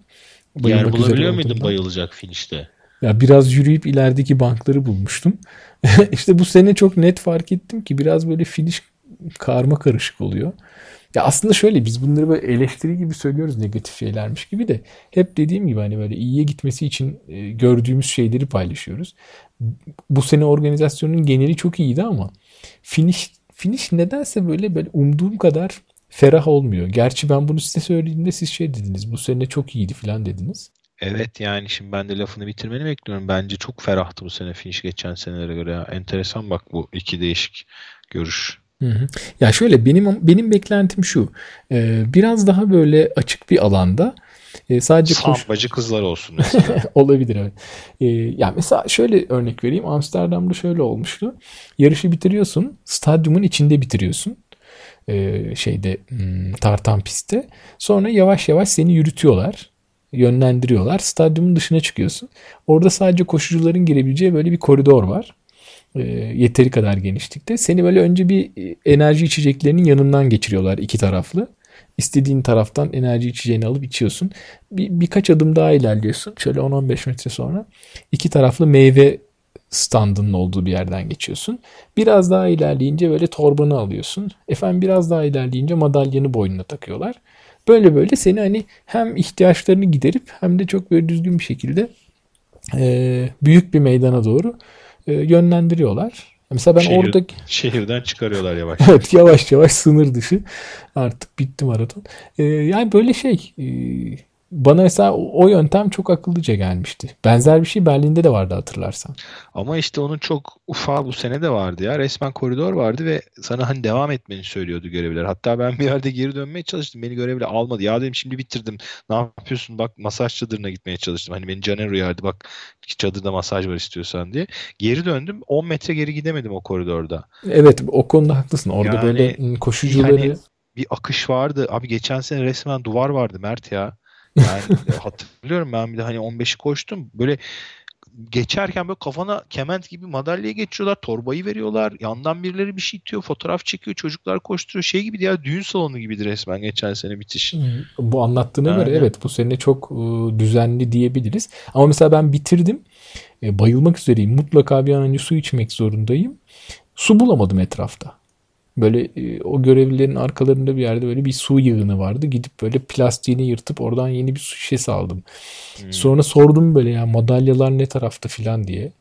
Bayılmak Yer bulabiliyor muydun bayılacak finişte? Ya biraz yürüyüp ilerideki bankları bulmuştum. işte bu sene çok net fark ettim ki biraz böyle finish karma karışık oluyor. Ya aslında şöyle biz bunları böyle eleştiri gibi söylüyoruz negatif şeylermiş gibi de hep dediğim gibi hani böyle iyiye gitmesi için e, gördüğümüz şeyleri paylaşıyoruz. Bu sene organizasyonun geneli çok iyiydi ama finish finish nedense böyle böyle umduğum kadar ferah olmuyor. Gerçi ben bunu size söylediğimde siz şey dediniz. Bu sene çok iyiydi falan dediniz. Evet yani şimdi ben de lafını bitirmeni bekliyorum. Bence çok ferahtı bu sene finish geçen senelere göre. Ya. Enteresan bak bu iki değişik görüş. Hı hı. Ya şöyle benim benim beklentim şu. Ee, biraz daha böyle açık bir alanda e, sadece Sambacı koş... kızlar olsun mesela. Olabilir evet. Ee, yani mesela şöyle örnek vereyim. Amsterdam'da şöyle olmuştu. Yarışı bitiriyorsun. Stadyumun içinde bitiriyorsun. Şeyde hmm, tartan pistte. Sonra yavaş yavaş seni yürütüyorlar. Yönlendiriyorlar. Stadyumun dışına çıkıyorsun. Orada sadece koşucuların girebileceği böyle bir koridor var. E, yeteri kadar genişlikte. Seni böyle önce bir e, enerji içeceklerinin yanından geçiriyorlar iki taraflı. İstediğin taraftan enerji içeceğini alıp içiyorsun. Bir, birkaç adım daha ilerliyorsun. Şöyle 10-15 metre sonra iki taraflı meyve standının olduğu bir yerden geçiyorsun. Biraz daha ilerleyince böyle torbanı alıyorsun. Efendim biraz daha ilerleyince madalyanı boynuna takıyorlar. Böyle böyle seni hani hem ihtiyaçlarını giderip hem de çok böyle düzgün bir şekilde e, büyük bir meydana doğru e, yönlendiriyorlar. Mesela ben Şehir, orada şehirden çıkarıyorlar yavaş. evet yavaş yavaş sınır dışı. Artık bitti maraton. E, yani böyle şey e, bana mesela o yöntem çok akıllıca gelmişti. Benzer bir şey Berlin'de de vardı hatırlarsan. Ama işte onun çok ufağı bu sene de vardı ya. Resmen koridor vardı ve sana hani devam etmeni söylüyordu görevliler. Hatta ben bir yerde geri dönmeye çalıştım. Beni görevli almadı. Ya dedim şimdi bitirdim. Ne yapıyorsun? Bak masaj çadırına gitmeye çalıştım. Hani beni Caner uyardı. Bak çadırda masaj var istiyorsan diye. Geri döndüm. 10 metre geri gidemedim o koridorda. Evet o konuda haklısın. Orada yani, böyle koşucuları... Yani bir akış vardı. Abi geçen sene resmen duvar vardı Mert ya. Yani hatırlıyorum ben bir de hani 15'i koştum. Böyle geçerken böyle kafana kement gibi madalyayı geçiyorlar. Torbayı veriyorlar. Yandan birileri bir şey itiyor. Fotoğraf çekiyor. Çocuklar koşturuyor. Şey gibi ya düğün salonu gibidir resmen geçen sene bitiş. Bu anlattığına yani. göre evet bu sene çok düzenli diyebiliriz. Ama mesela ben bitirdim. E, bayılmak üzereyim. Mutlaka bir an önce su içmek zorundayım. Su bulamadım etrafta. Böyle e, o görevlilerin arkalarında bir yerde böyle bir su yığını vardı. Gidip böyle plastiğini yırtıp oradan yeni bir su şişesi aldım. Hmm. Sonra sordum böyle ya madalyalar ne tarafta filan diye.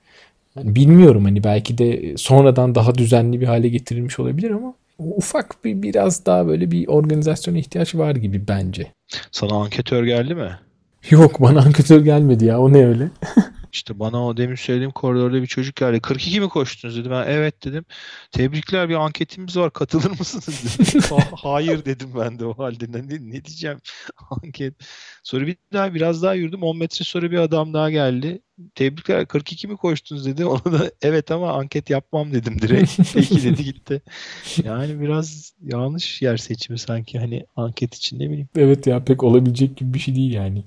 Yani bilmiyorum hani belki de sonradan daha düzenli bir hale getirilmiş olabilir ama ufak bir biraz daha böyle bir organizasyona ihtiyaç var gibi bence. Sana anketör geldi mi? Yok bana anketör gelmedi ya o ne öyle? İşte bana o demin söylediğim koridorda bir çocuk geldi. 42 mi koştunuz dedi. Ben evet dedim. Tebrikler bir anketimiz var. Katılır mısınız dedi. Hayır dedim ben de o halde. Ne, ne diyeceğim? Anket. Sonra bir daha biraz daha yürüdüm. 10 metre sonra bir adam daha geldi. Tebrikler 42 mi koştunuz dedi. Ona da evet ama anket yapmam dedim direkt. Peki dedi gitti. Yani biraz yanlış yer seçimi sanki hani anket için ne bileyim. Evet ya pek olabilecek gibi bir şey değil yani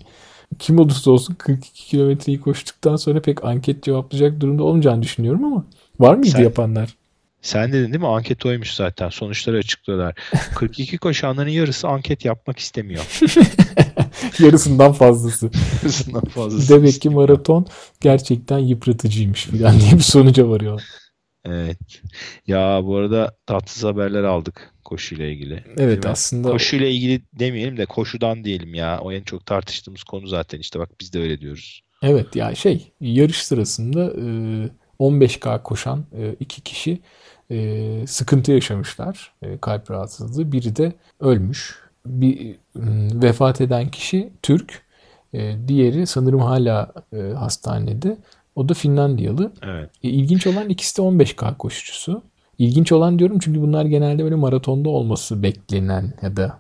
kim olursa olsun 42 kilometreyi koştuktan sonra pek anket cevaplayacak durumda olmayacağını düşünüyorum ama var mıydı sen, yapanlar? Sen dedin değil mi? Anket oymuş zaten. Sonuçları açıklıyorlar. 42 koşanların yarısı anket yapmak istemiyor. Yarısından fazlası. Yarısından fazlası. Demek ki maraton gerçekten yıpratıcıymış falan diye bir sonuca varıyor. Evet. Ya bu arada tatsız haberler aldık koşuyla ilgili. Evet aslında. Koşuyla ilgili demeyelim de koşudan diyelim ya. O en çok tartıştığımız konu zaten işte bak biz de öyle diyoruz. Evet ya şey yarış sırasında 15K koşan iki kişi sıkıntı yaşamışlar. Kalp rahatsızlığı. Biri de ölmüş. Bir vefat eden kişi Türk. Diğeri sanırım hala hastanede. O da Finlandiyalı. Evet. E, ilginç olan ikisi de 15K koşucusu. İlginç olan diyorum çünkü bunlar genelde böyle maratonda olması beklenen ya da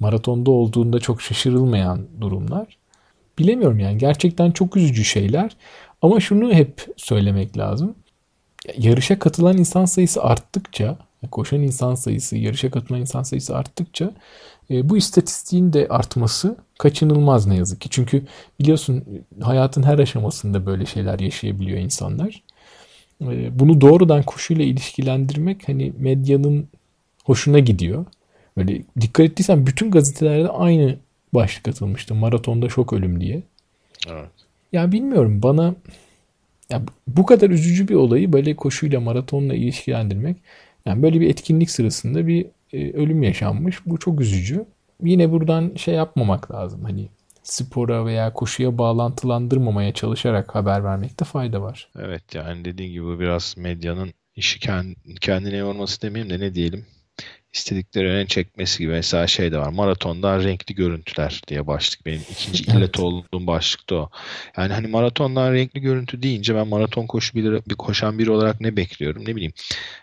maratonda olduğunda çok şaşırılmayan durumlar. Bilemiyorum yani gerçekten çok üzücü şeyler. Ama şunu hep söylemek lazım. Yarışa katılan insan sayısı arttıkça, koşan insan sayısı, yarışa katılan insan sayısı arttıkça e, bu istatistiğin de artması kaçınılmaz ne yazık ki. Çünkü biliyorsun hayatın her aşamasında böyle şeyler yaşayabiliyor insanlar. E, bunu doğrudan koşuyla ilişkilendirmek hani medyanın hoşuna gidiyor. Böyle dikkat ettiysen bütün gazetelerde aynı başlık atılmıştı. Maratonda şok ölüm diye. Evet. Ya bilmiyorum bana ya bu kadar üzücü bir olayı böyle koşuyla maratonla ilişkilendirmek yani böyle bir etkinlik sırasında bir e, ölüm yaşanmış. Bu çok üzücü. Yine buradan şey yapmamak lazım. Hani spora veya koşuya bağlantılandırmamaya çalışarak haber vermekte fayda var. Evet yani dediğin gibi biraz medyanın işi kendine yorması demeyeyim de ne diyelim istedikleri öne çekmesi gibi mesela şey de var. Maratondan renkli görüntüler diye başlık. Benim ikinci illet evet. olduğum başlıkta o. Yani hani maratondan renkli görüntü deyince ben maraton koşu bir, bir koşan biri olarak ne bekliyorum? Ne bileyim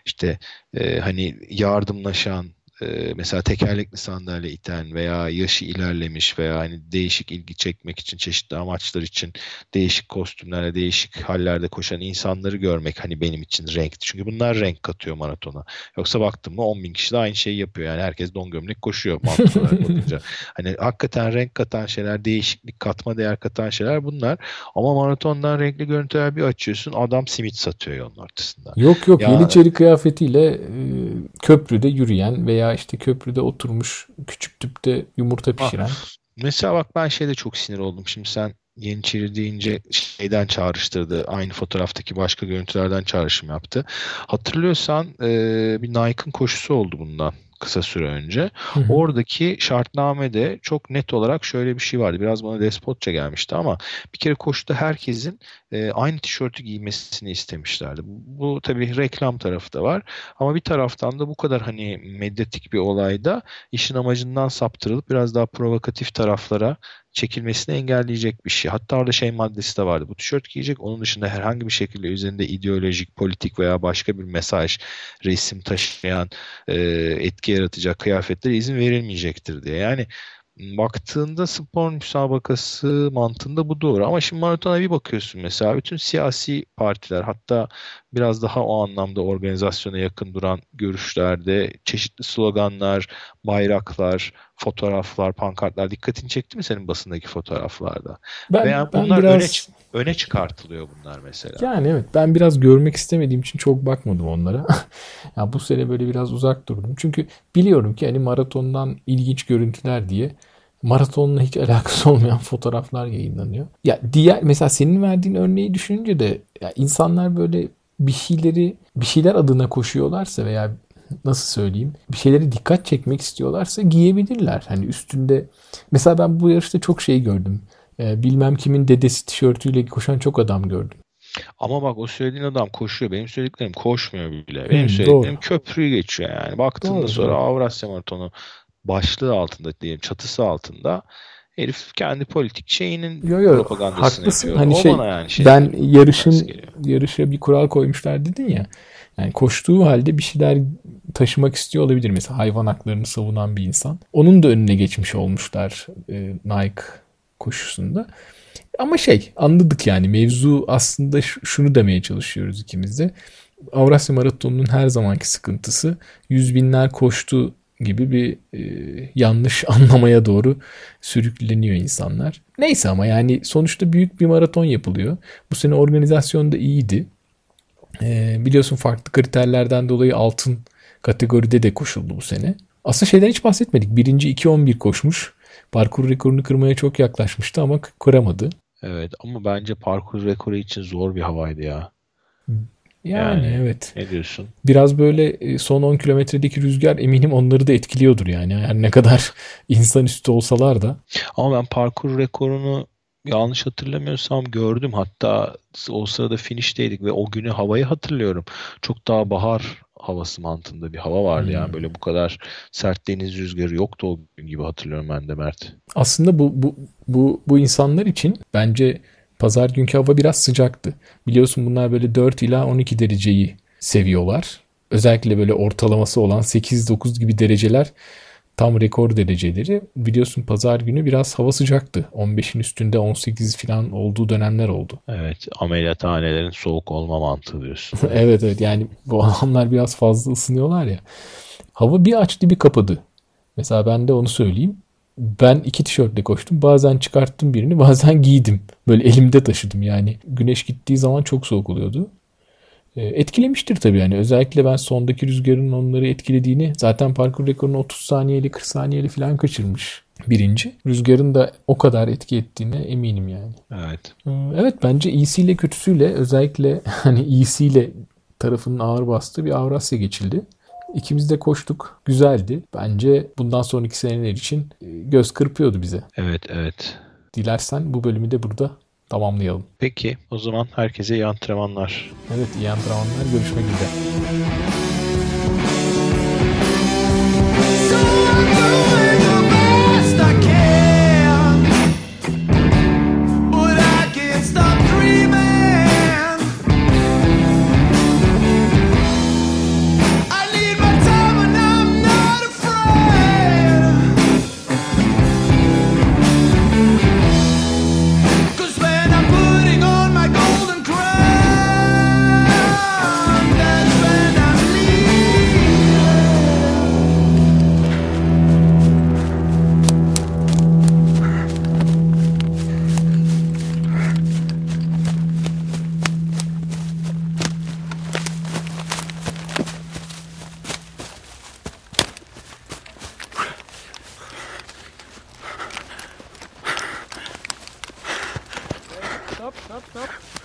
işte e, hani yardımlaşan e, mesela tekerlekli sandalye iten veya yaşı ilerlemiş veya hani değişik ilgi çekmek için çeşitli amaçlar için değişik kostümlerle değişik hallerde koşan insanları görmek hani benim için renkti. Çünkü bunlar renk katıyor maratona. Yoksa baktım mı 10 bin kişi de aynı şeyi yapıyor. Yani herkes don gömlek koşuyor bakınca. hani hakikaten renk katan şeyler, değişiklik katma değer katan şeyler bunlar. Ama maratondan renkli görüntüler bir açıyorsun adam simit satıyor yolun ortasında. Yok yok ya, Yeniçeri kıyafetiyle e, köprüde yürüyen veya veya işte köprüde oturmuş küçük tüpte yumurta pişiren. Mesela bak ben şeyde çok sinir oldum. Şimdi sen Yeniçeri deyince şeyden çağrıştırdı. Aynı fotoğraftaki başka görüntülerden çağrışım yaptı. Hatırlıyorsan e, bir Nike'ın koşusu oldu bundan kısa süre önce. Hı hı. Oradaki şartnamede çok net olarak şöyle bir şey vardı. Biraz bana despotça gelmişti ama bir kere koşuda herkesin e, aynı tişörtü giymesini istemişlerdi. Bu, bu tabii reklam tarafı da var. Ama bir taraftan da bu kadar hani medyatik bir olayda işin amacından saptırılıp biraz daha provokatif taraflara çekilmesini engelleyecek bir şey. Hatta orada şey maddesi de vardı. Bu tişört giyecek. Onun dışında herhangi bir şekilde üzerinde ideolojik, politik veya başka bir mesaj, resim taşıyan, e, etki yaratacak kıyafetlere izin verilmeyecektir diye. Yani baktığında spor müsabakası mantığında bu doğru. Ama şimdi maratona bir bakıyorsun mesela bütün siyasi partiler hatta biraz daha o anlamda organizasyona yakın duran görüşlerde çeşitli sloganlar, bayraklar, fotoğraflar, pankartlar dikkatini çekti mi senin basındaki fotoğraflarda? Ben, Veya bunlar ben biraz... öne, öne çıkartılıyor bunlar mesela. Yani evet ben biraz görmek istemediğim için çok bakmadım onlara. ya bu sene böyle biraz uzak durdum. Çünkü biliyorum ki hani maratondan ilginç görüntüler diye maratonla hiç alakası olmayan fotoğraflar yayınlanıyor. Ya diğer mesela senin verdiğin örneği düşününce de ya insanlar böyle bir şeyleri bir şeyler adına koşuyorlarsa veya nasıl söyleyeyim bir şeyleri dikkat çekmek istiyorlarsa giyebilirler. Hani üstünde mesela ben bu yarışta çok şey gördüm. Ee, bilmem kimin dedesi tişörtüyle koşan çok adam gördüm. Ama bak o söylediğin adam koşuyor. Benim söylediklerim koşmuyor bile. Benim hmm, söylediklerim doğru. köprüyü geçiyor yani. Baktığında doğru, sonra doğru. Avrasya Maratonu başlığı altında diyelim çatısı altında herif kendi politik şeyinin yo, yo, propagandasını haklısın. yapıyor. Hani o şey, bana yani şey ben yarışın yarışa bir kural koymuşlar dedin ya. Yani koştuğu halde bir şeyler taşımak istiyor olabilir. Mesela hayvan haklarını savunan bir insan. Onun da önüne geçmiş olmuşlar e, Nike koşusunda. Ama şey anladık yani mevzu aslında şunu demeye çalışıyoruz ikimiz de. Avrasya Maratonu'nun her zamanki sıkıntısı yüz binler koştu gibi bir e, yanlış anlamaya doğru sürükleniyor insanlar. Neyse ama yani sonuçta büyük bir maraton yapılıyor. Bu sene organizasyon da iyiydi. E, biliyorsun farklı kriterlerden dolayı altın kategoride de koşuldu bu sene. Aslında şeyden hiç bahsetmedik. Birinci 2.11 koşmuş. Parkur rekorunu kırmaya çok yaklaşmıştı ama kıramadı. Evet ama bence parkur rekoru için zor bir havaydı ya. Yani, yani evet. Ne diyorsun? Biraz böyle e, son 10 kilometredeki rüzgar eminim onları da etkiliyordur yani. Yani ne kadar insanüstü olsalar da. Ama ben parkur rekorunu yanlış hatırlamıyorsam gördüm. Hatta o sırada finishteydik ve o günü havayı hatırlıyorum. Çok daha bahar havası mantığında bir hava vardı hmm. yani böyle bu kadar sert deniz rüzgarı yoktu o gün gibi hatırlıyorum ben de Mert. Aslında bu bu bu bu insanlar için bence Pazar günkü hava biraz sıcaktı. Biliyorsun bunlar böyle 4 ila 12 dereceyi seviyorlar. Özellikle böyle ortalaması olan 8-9 gibi dereceler tam rekor dereceleri. Biliyorsun pazar günü biraz hava sıcaktı. 15'in üstünde 18 falan olduğu dönemler oldu. Evet ameliyathanelerin soğuk olma mantığı diyorsun. evet evet yani bu adamlar biraz fazla ısınıyorlar ya. Hava bir açtı bir kapadı. Mesela ben de onu söyleyeyim ben iki tişörtle koştum. Bazen çıkarttım birini bazen giydim. Böyle elimde taşıdım yani. Güneş gittiği zaman çok soğuk oluyordu. E, etkilemiştir tabii yani. Özellikle ben sondaki rüzgarın onları etkilediğini zaten parkur rekorunu 30 saniyeli 40 saniyeli falan kaçırmış birinci. Rüzgarın da o kadar etki ettiğine eminim yani. Evet. E, evet bence iyisiyle kötüsüyle özellikle hani iyisiyle tarafının ağır bastığı bir Avrasya geçildi. İkimiz de koştuk. Güzeldi. Bence bundan sonraki seneler için e, göz kırpıyordu bize. Evet, evet. Dilersen bu bölümü de burada tamamlayalım. Peki o zaman herkese iyi antrenmanlar. Evet iyi antrenmanlar. Görüşmek üzere.